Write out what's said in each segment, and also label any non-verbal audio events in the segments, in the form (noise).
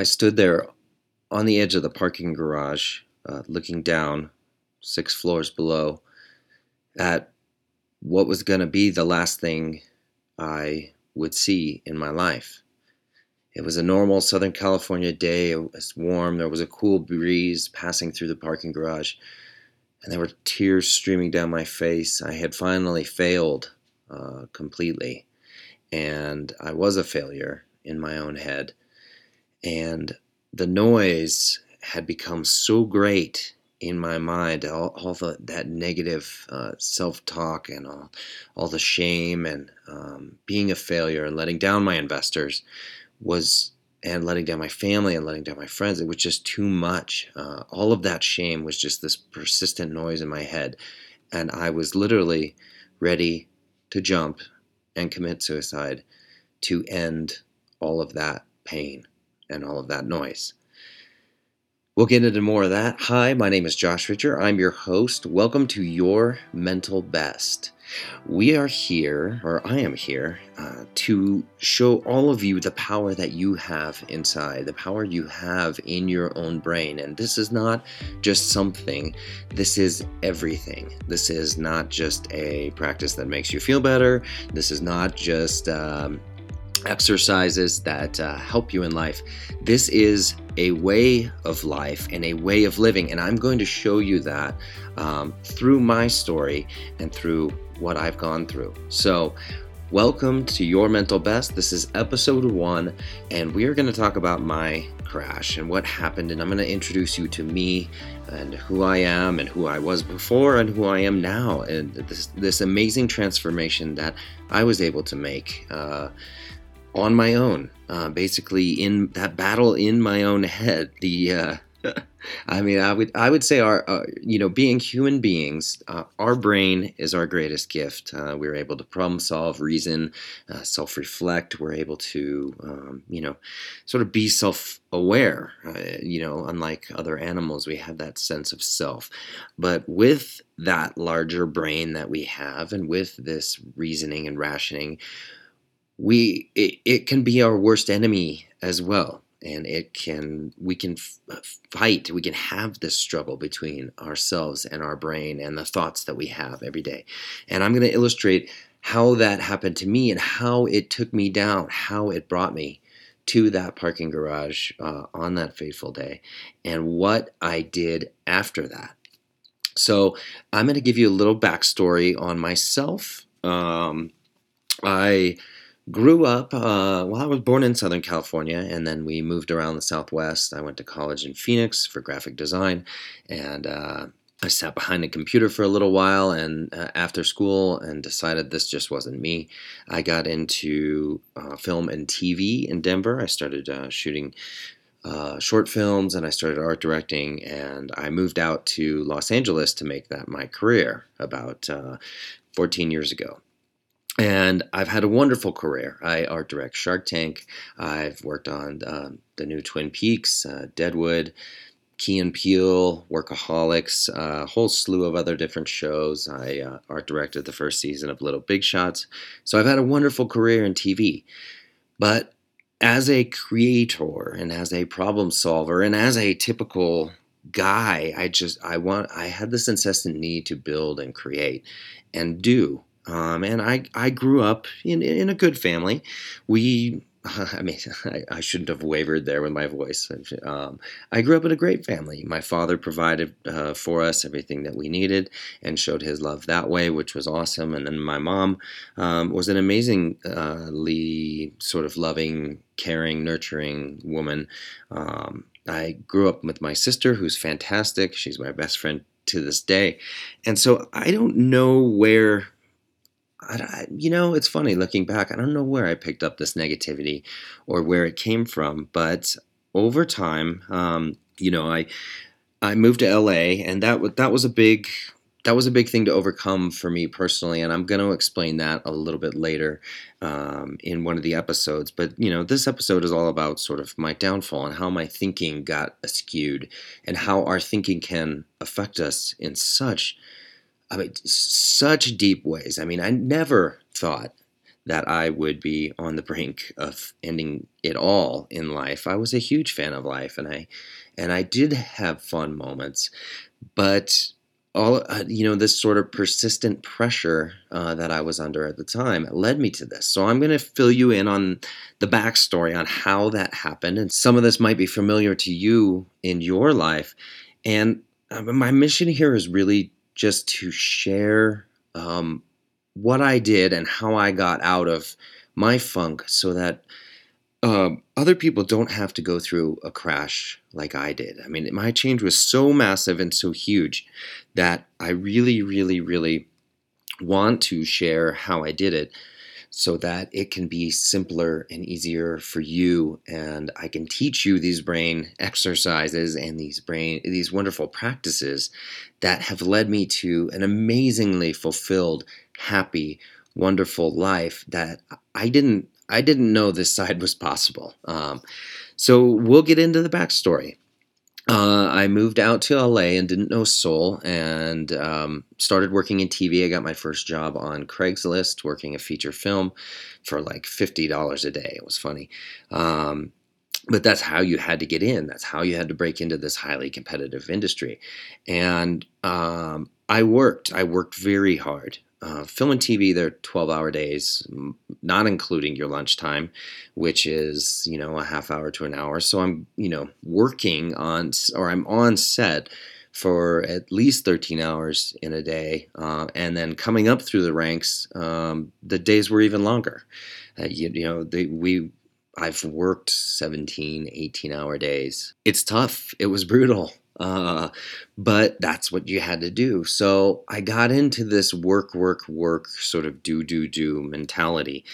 I stood there on the edge of the parking garage, uh, looking down six floors below at what was going to be the last thing I would see in my life. It was a normal Southern California day. It was warm. There was a cool breeze passing through the parking garage, and there were tears streaming down my face. I had finally failed uh, completely, and I was a failure in my own head. And the noise had become so great in my mind all, all the that negative uh, self-talk and all, all the shame and um, being a failure and letting down my investors was and letting down my family and letting down my friends it was just too much. Uh, all of that shame was just this persistent noise in my head and i was literally ready to jump and commit suicide to end all of that pain and all of that noise We'll get into more of that. Hi, my name is Josh Richer. I'm your host. Welcome to Your Mental Best. We are here, or I am here, uh, to show all of you the power that you have inside, the power you have in your own brain. And this is not just something, this is everything. This is not just a practice that makes you feel better. This is not just um, exercises that uh, help you in life. This is a way of life and a way of living, and I'm going to show you that um, through my story and through what I've gone through. So, welcome to Your Mental Best. This is episode one, and we are going to talk about my crash and what happened, and I'm going to introduce you to me and who I am and who I was before and who I am now, and this, this amazing transformation that I was able to make. Uh, on my own, uh, basically in that battle in my own head. The uh, (laughs) I mean, I would I would say our uh, you know being human beings, uh, our brain is our greatest gift. Uh, we're able to problem solve, reason, uh, self reflect. We're able to um, you know sort of be self aware. you know, unlike other animals, we have that sense of self. But with that larger brain that we have, and with this reasoning and rationing we it, it can be our worst enemy as well. And it can we can f- fight we can have this struggle between ourselves and our brain and the thoughts that we have every day. And i'm going to illustrate how that happened to me and how it took me down how it brought me to that parking garage uh, on that fateful day and what i did after that. So i'm going to give you a little backstory on myself. Um, i grew up uh, well i was born in southern california and then we moved around the southwest. I went to college in phoenix for graphic design and uh, i sat behind a computer for a little while and uh, after school and decided this just wasn't me. I got into uh, film and tv in denver. I started uh, shooting uh, short films and I started art directing, and I moved out to Los Angeles to make that my career about 14 years ago. And I've had a wonderful career. I art direct Shark Tank. I've worked on um, the new Twin Peaks, uh, Deadwood, Key and Peele, Workaholics, a uh, whole slew of other different shows. I uh, art directed the first season of Little Big Shots. So I've had a wonderful career in TV. But as a creator and as a problem solver and as a typical guy, I just I want I had this incessant need to build and create and do um, and I, I grew up in, in a good family. We, (laughs) I mean, (laughs) I, I shouldn't have wavered there with my voice. Um, I grew up in a great family. My father provided uh, for us everything that we needed and showed his love that way, which was awesome. And then my mom um, was an amazingly sort of loving, caring, nurturing woman. Um, I grew up with my sister, who's fantastic. She's my best friend to this day. And so I don't know where I, you know, it's funny looking back. I don't know where I picked up this negativity or where it came from, but over time, um, you know, I I moved to LA, and that that was a big that was a big thing to overcome for me personally, and I'm going to explain that a little bit later um, in one of the episodes. But you know, this episode is all about sort of my downfall and how my thinking got askewed, and how our thinking can affect us in such I mean, such deep ways. I mean, I never thought that I would be on the brink of ending it all in life. I was a huge fan of life, and I and I did have fun moments, but all uh, you know this sort of persistent pressure uh, that i was under at the time led me to this so i'm going to fill you in on the backstory on how that happened and some of this might be familiar to you in your life and uh, my mission here is really just to share um, what i did and how i got out of my funk so that uh, other people don't have to go through a crash like I did. I mean, my change was so massive and so huge that I really, really, really want to share how I did it so that it can be simpler and easier for you and I can teach you these brain (laughs) exercises and these brain these wonderful practices that have led me to an amazingly fulfilled, happy, wonderful life that I didn't I didn't know this (laughs) side was possible. Um, so we'll get into the backstory. Uh, I moved out to LA and didn't know soul and um, started working in TV. I got my first job on Craigslist working a feature film for like $50 a day. It was funny. Um, but that's how you had to get in. That's how you had to break into this highly competitive industry. And um, I worked. I worked very hard uh, film and TV, they're 12 hour days, not including your lunchtime, which is, you know, a half hour to an hour. So I'm, you know, working on, or I'm on set for at least 13 hours in a day. Uh, and then coming up through the ranks, um, the days were even longer. Uh, you, you, know, they, we, I've worked 17, 18 hour days. It's tough. It was brutal. Uh, but that's what you had to do. So I got into this work, work, work sort of do, do, do mentality.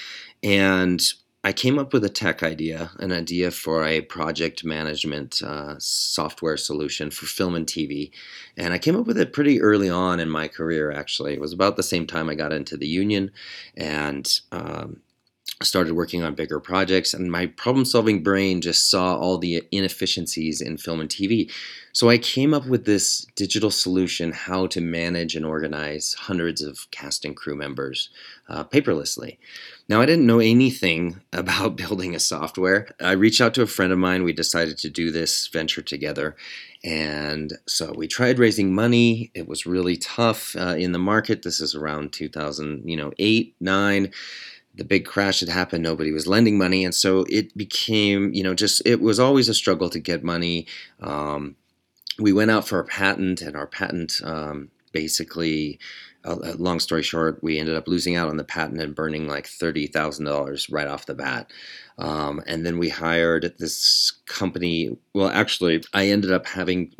And I came up with a tech idea, an idea for a project management uh, software solution for film and TV. And I came up with it pretty early on in my career, actually. It was about the same time I got into the union. And um, started working on bigger projects and my problem solving brain just saw all the inefficiencies in film and TV. So I came up with this digital solution how to manage and organize hundreds of cast and crew members uh, paperlessly. Now, I didn't know anything (laughs) about building a software. I reached out to a friend of mine. We decided to do this venture together. And so we tried raising money. It was really tough uh, in the market. This is around 2000, you know, eight, nine the big crash had happened nobody was lending money and so it became you know just it was always a struggle to get money. Um, we went out for a patent and our patent um, basically uh, long story short, we ended up losing out on the patent and burning like thirty thousand dollars right off the bat. Um, and then we hired this company. Well, actually, I ended up having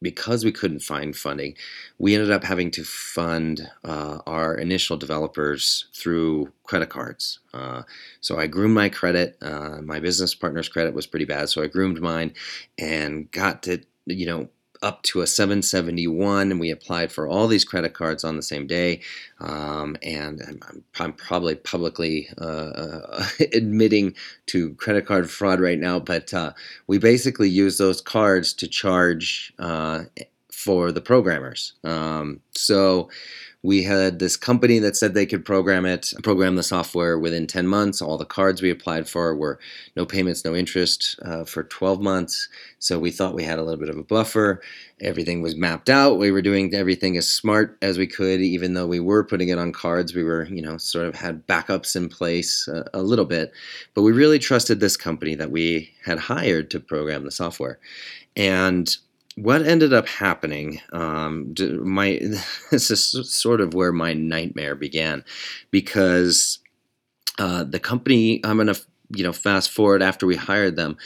because we couldn't find funding, we ended up having to fund uh, our initial developers through credit cards. Uh, so I groomed my credit. Uh, my business partner's credit was pretty bad, so I groomed mine and got to you know up to a 771 and we applied for all these credit cards on the same day. Um, and I'm, I'm, probably publicly uh, uh, (laughs) admitting to credit card fraud right now but uh, we basically use those cards to charge uh, for the programmers. Um, so we had this company that said they could program it, program the software within 10 months. All the cards we applied for were no payments, no interest uh, for 12 months. So we thought we had a little bit of a buffer. Everything was mapped out. We were doing everything as smart as we could, even though we were putting it on cards. We were, you know, sort of had backups in place uh, a little bit. But we really trusted this company that we had hired to program the software. And what ended up happening um, my (laughs) this is sort of where my nightmare began because uh, the company i'm to you know fast forward after we hired them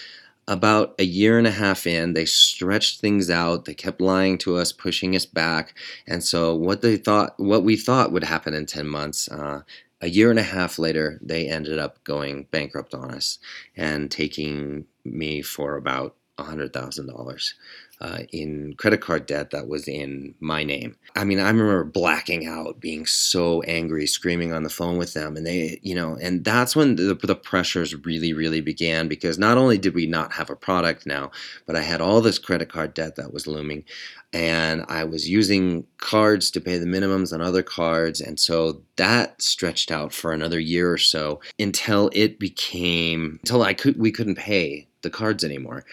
about a year and a half in they stretched things out they kept lying to us pushing us back and so what they thought what we thought would happen in 10 months uh, a year and a half later they ended up going bankrupt on us and taking me for about $100,000 uh, in credit card debt that was in my name. I mean, I remember blacking out, being so angry, screaming on the phone with them. And they, you know, and that's when the, the pressures really, really began because not only did we not have a product now, but I had all this credit card debt that was looming. And I was using cards to pay the minimums on other cards. And so that stretched out for another year or so until it became, until I could, we couldn't pay the cards anymore.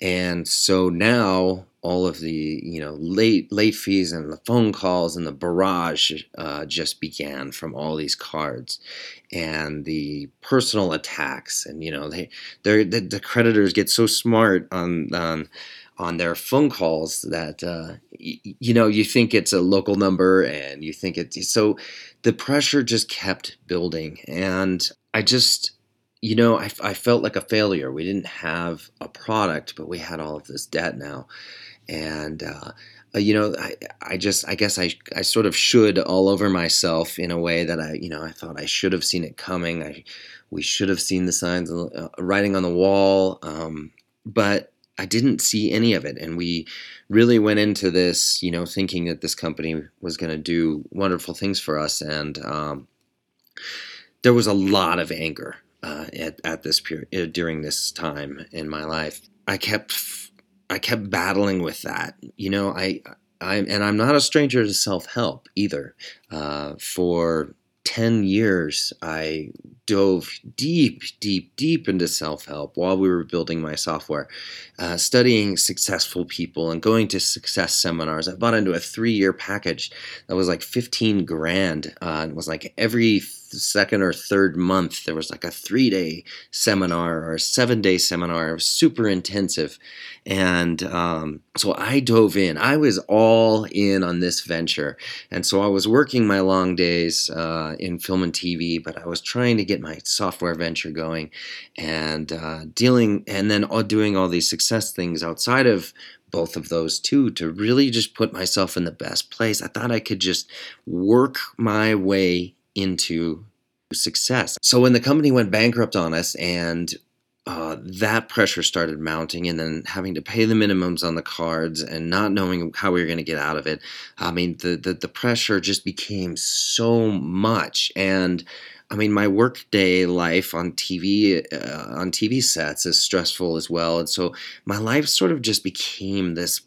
And so now all of the you know late late fees and the phone calls and the barrage uh, just began from all these cards and the personal attacks. And you know they they the, creditors get so smart on on on their phone calls that uh, y- you know you think it's a local number and you think it's so the pressure just kept building. And I just you know, I, I felt like a failure. We didn't have a product, but we had all of this debt now. And, uh, uh, you know, I, I just, I guess I, I sort of should all over myself in a way that I, you know, I thought I should have seen it coming. I, we should have seen the signs, uh, writing on the wall. Um, but I didn't see any of it. And we really went into this, you know, thinking that this company was going to do wonderful things for us. And, um, there was a lot of anger uh, at, at this period uh, during this time in my life. I kept I kept battling with that. You know, I I and I'm not a stranger to self help either. Uh, for ten years, I dove deep, deep, deep into self help while we were building my software, uh, studying successful people and going to success seminars. I bought into a three year package that was like 15 grand. Uh, it was like every second or third month there was like a three day seminar or a seven day seminar. It was super intensive. And um, so I dove in. I was all in on this venture. And so I was working my long days uh, in film and TV, but I was trying to get my software venture going and uh, dealing, and then doing all these success things outside of both of those two to really just put myself in the best place. I thought I could just work my way into success. So when the company went bankrupt on us and uh, that pressure started mounting and then having to pay the minimums on the cards and not knowing how we were going to get out of it. I mean, the, the, the pressure just became so much. And I mean, my workday life on TV uh, on TV sets is stressful as well, and so my life sort of just became this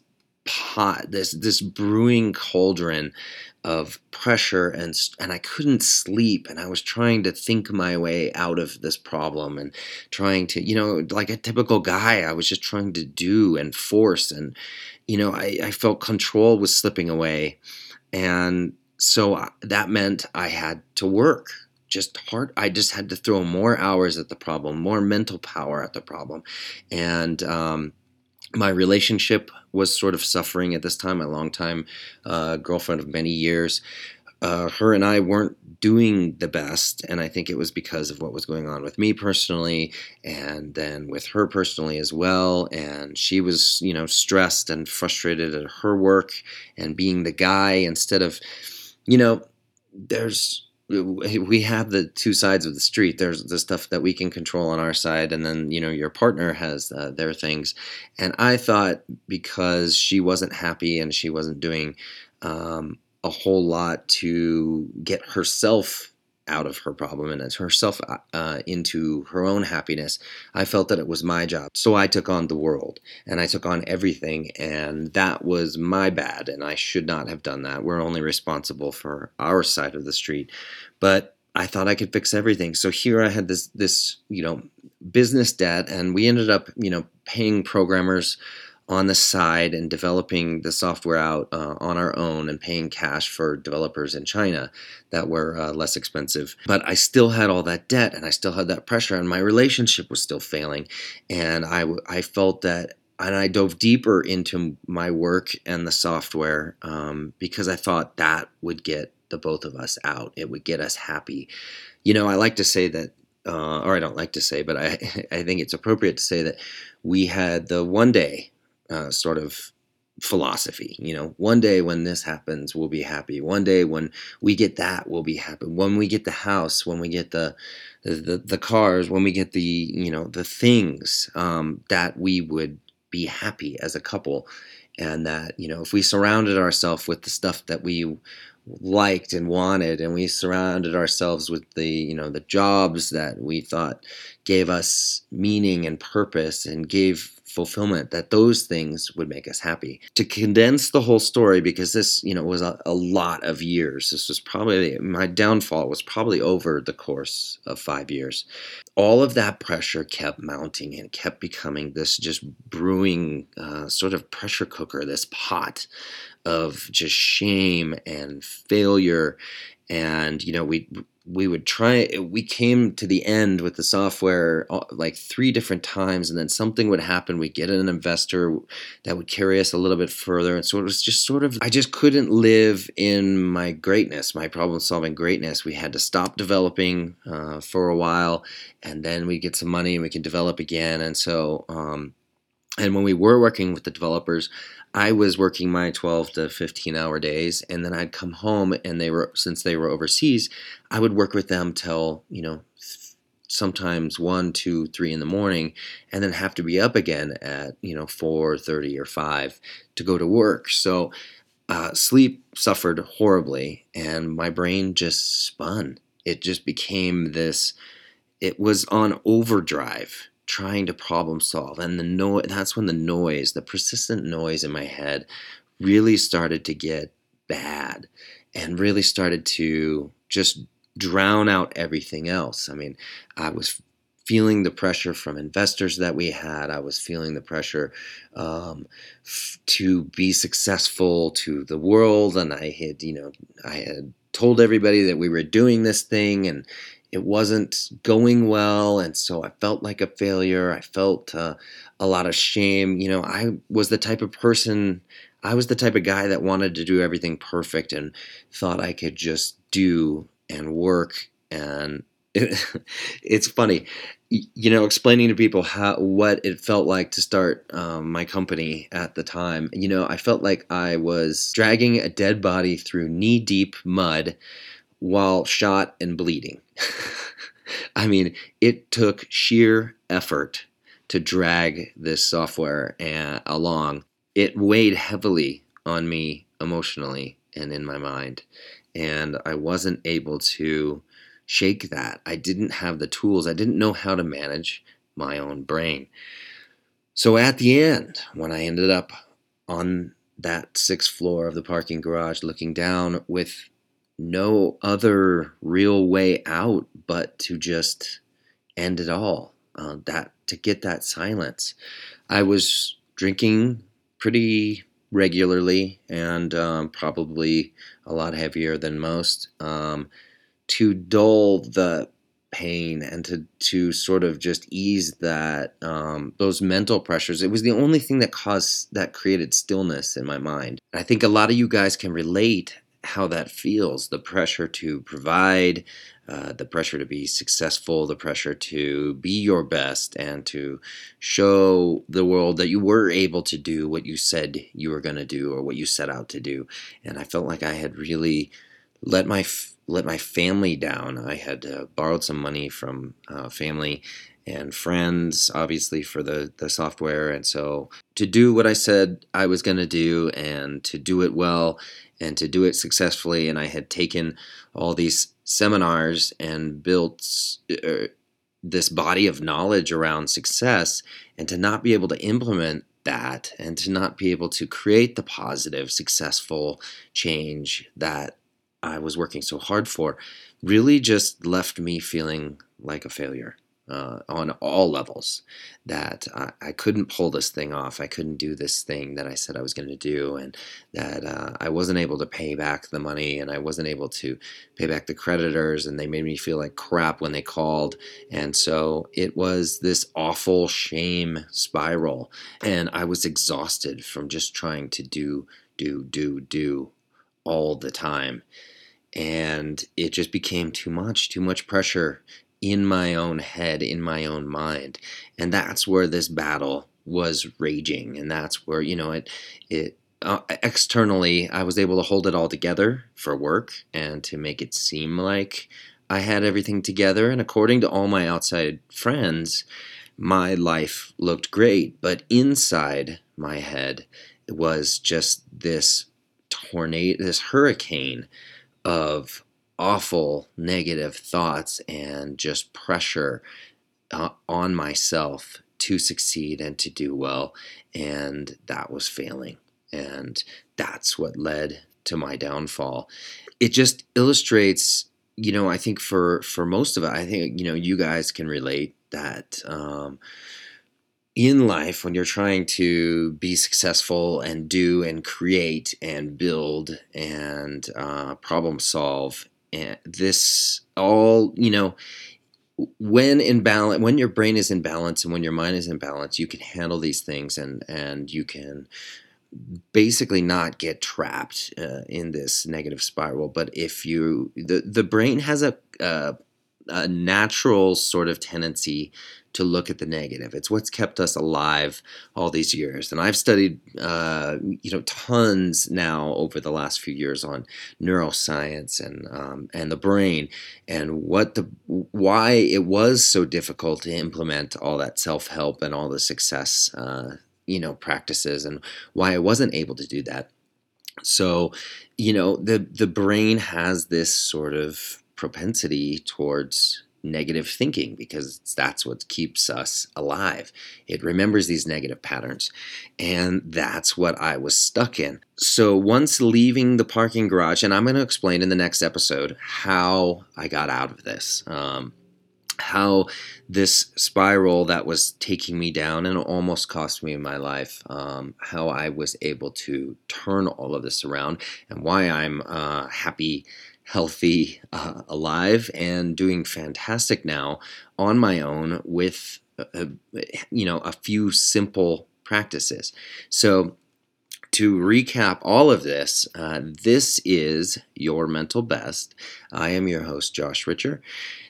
pot, this this brewing cauldron of pressure and and I couldn't sleep and I was trying to think my way out of this problem and trying to you know like a typical guy I was just trying to do and force and you know I, I felt control was slipping away and so uh, that meant I had to work just hard I just had to throw more hours at the problem more mental power at the problem and um, my relationship was sort of suffering at this time. My longtime uh, girlfriend of many years, uh, her and I weren't doing the best, and I think it was because of what was going on with me personally, and then with her personally as well. And she was, you know, stressed and frustrated at her work and being the guy instead of, you know, there's we have the two sides of the street. There's the stuff that we can control on our side, and then you know your partner has uh, their things. And I thought because she wasn't happy and she wasn't doing um, a whole lot to get herself out of her problem and as herself uh, uh, into her own happiness, I felt that it was my job. So I took on the world and I took on everything, and that was my bad, and I should not have done that. We're only responsible for our side of the street, but I thought I could fix everything. So here I had this this you know business debt, and we ended up you know paying programmers on the side and developing the software out uh, on our own and paying cash for developers in China that were uh, less expensive. But I still had all that debt and I still had that pressure, and my relationship was still failing. And I, I felt that and I dove deeper into my work and the software um, because I thought that would get the both of us out. It would get us happy. You know, I like to say that, uh, or I don't like to say, but I, (laughs) I think it's appropriate to say that we had the one day uh, sort of philosophy. You know, one day when this happens, we'll be happy. One day when we get that, we'll be happy. When we get the house, when we get the the, the cars, when we get the you know the things um, that we would be happy as a couple and that you know if we surrounded ourselves with the stuff that we liked and wanted and we surrounded ourselves with the you know the jobs that we thought gave us meaning and purpose and gave fulfillment that those things would make us happy. To condense the whole story because this you know was a, a lot of years. This was probably my downfall was probably over the course of five years. All of that pressure kept mounting and kept becoming this just brewing uh, sort of pressure cooker this pot of just shame and failure. And you know we we would try we came to the end with the software uh, like three different times and then something would happen. We'd get an investor that would carry us a little bit further and so it was just sort of i just couldn't live in my greatness my problem solving greatness. We had to stop developing uh, for a while and then we get some money and we can develop again and so um, and when we were working with the developers I was working my 12 to 15 hour days and then I'd come home and they were since they were overseas, I would work with them till, you know, sometimes one, two, three in the morning, and then have to be up again at you know four thirty or five to go to work. So uh, sleep suffered horribly, and my brain just spun. It just became this. It was on overdrive trying to problem solve and the no that's when the noise the persistent noise in my head really started to get bad and really started to just drown out everything else. I mean i was feeling the pressure from investors that we had. I was feeling the pressure um, f- to be successful to the world and i had you know i had told everybody that we were doing this thing and it wasn't going well and so i felt like a failure. I felt uh, a lot of shame. You know i was the type of person i was the type of guy that wanted to do everything perfect and thought i could just do and work and it, (laughs) it's funny. You know explaining to people how what it felt like to start um, my company at the time you know i felt like i was dragging a dead body through knee deep mud while shot and bleeding. (laughs) I mean, it took sheer effort to drag this software uh, along. It weighed heavily on me emotionally and in my mind. And I wasn't able to shake that. I didn't have the tools, I didn't know how to manage my own brain. So at the end, when I ended up on that sixth floor of the parking garage looking down with no other real way out but to just end it all. Uh, that to get that silence. I was drinking pretty regularly and um, probably a lot heavier than most um, to dull the pain and to to sort of just ease that um, those mental pressures. It was the only thing that caused that created stillness in my mind. I think a lot of you guys can relate how that feels the pressure to provide, uh, the pressure to be successful, the pressure to be your best, and to show the world that you were able to do what you said you were going to do or what you set out to do. And I felt like I had really let my let my family down. I had uh, borrowed some money from uh, family and friends, obviously, for the, the software. And so to do what I said I was going to do and to do it well and to do it successfully. And I had taken all these seminars and built uh, this body of knowledge around success, and to not be able to implement that and to not be able to create the positive, successful change that I was working so hard for really just left me feeling like a failure uh, on all levels that I, I, couldn't pull this thing off. I couldn't do this thing that I said I was going to do, and that uh, I wasn't able to pay back the money, and I wasn't able to pay back the creditors, and they made me feel like crap when they called. And so it was this awful shame spiral, and I was exhausted from just trying to do, do, do, do all the time. And it just became too much, too much pressure in my own head, in my own mind. And that's where this battle was raging. And that's where, you know, it, it, uh, externally, I was able to hold it all together for work and to make it seem like I had everything together. And according to all my outside friends, my life looked great, but inside my head it was just this tornado, this hurricane of awful negative thoughts and just pressure uh, on myself to succeed and to do well. And that was failing. And that's what led to my downfall. It just illustrates, you know, I think for for most of it, I think you know you guys can relate that um, in life when you're trying to be successful and do and create and build and uh, problem solve and this all you know when in balance when your brain is in balance and when your mind is in balance you can handle these things and and you can basically not get trapped uh, in this negative spiral. But if you the the brain has a, a a natural sort of tendency to look at the negative. It's what's kept us alive all these years. And I've studied, uh, you know, tons now over the last few years on neuroscience and um, and the brain and what the why it was so difficult to implement all that self help and all the success, uh, you know, practices and why I wasn't able to do that. So, you know, the the brain has this sort of propensity towards negative thinking because that's what keeps us alive. It remembers these negative patterns. And that's what I was stuck in. So once leaving the parking garage, and I'm going to explain in the next episode how I got out of this. Um, how this spiral that was taking me down and almost cost me my life, um, how I was able to turn all of this around, and why I'm uh, happy healthy, uh, alive, and doing fantastic now on my own with, uh, uh, you know, a few simple practices. So, to recap all of this, uh, this is Your Mental Best. I am your host, Josh Richer.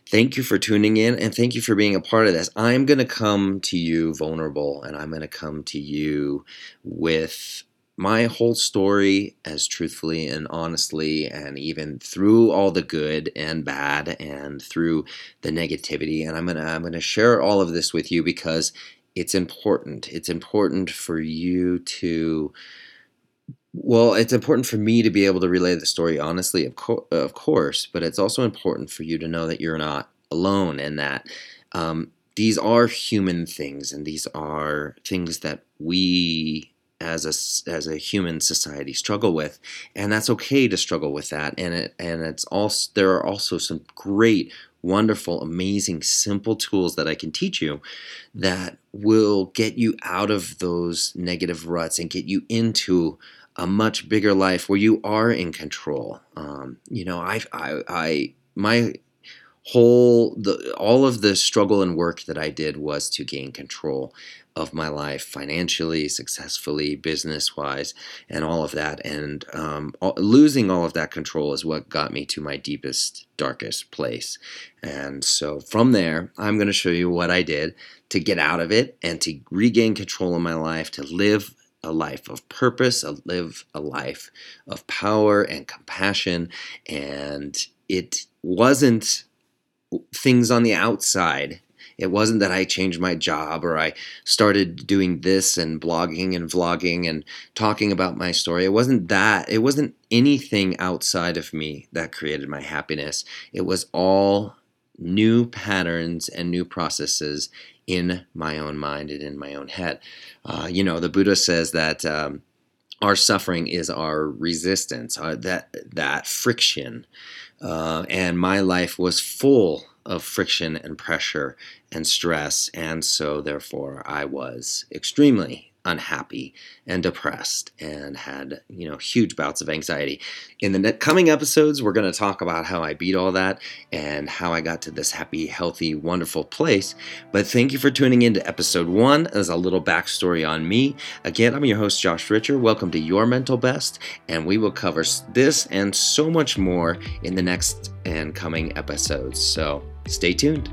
Thank you for tuning in and thank you for being a part of this. I'm going to come to you vulnerable and I'm going to come to you with my whole story as truthfully and honestly, and even through all the good and bad, and through the negativity. And I'm gonna I'm gonna share all of this with you because it's important. It's important for you to. Well, it's important for me to be able to relay the story honestly, of, co- of course, but it's also important for you to know that you're not alone and that um, these are human things and these are things that we as a as a human society struggle with, and that's okay to struggle with that. And it and it's also there are also some great, wonderful, amazing, simple tools that I can teach you that will get you out of those negative ruts and get you into a much bigger life where you are in control. Um, you know, I, I, I, my whole the all of the struggle and work that I did was to gain control of my life financially, successfully, business wise, and all of that. And um, all, losing all of that control is what got me to my deepest, darkest place. And so from there, I'm going to show you what I did to get out of it and to regain control of my life, to live a life of purpose, a live a life of power and compassion. And it wasn't things on the outside. It wasn't that I changed my job or I started doing this and blogging and vlogging and talking about my story. It wasn't that. It wasn't anything outside of me that created my happiness. It was all new patterns and new processes in my own mind and in my own head. Uh, you know, the Buddha says that. Um, our suffering is our resistance, uh, that that friction, uh, and my life was full of friction and pressure and stress, and so therefore I was extremely unhappy and depressed and had you know huge bouts of anxiety. In the coming episodes we're going to talk about how i beat all that and how i got to this happy healthy wonderful place. But thank you for tuning in to episode one as a little backstory on me. Again i'm your host josh richer. Welcome to your mental best and we will cover this and so much more in the next and coming episodes. So stay tuned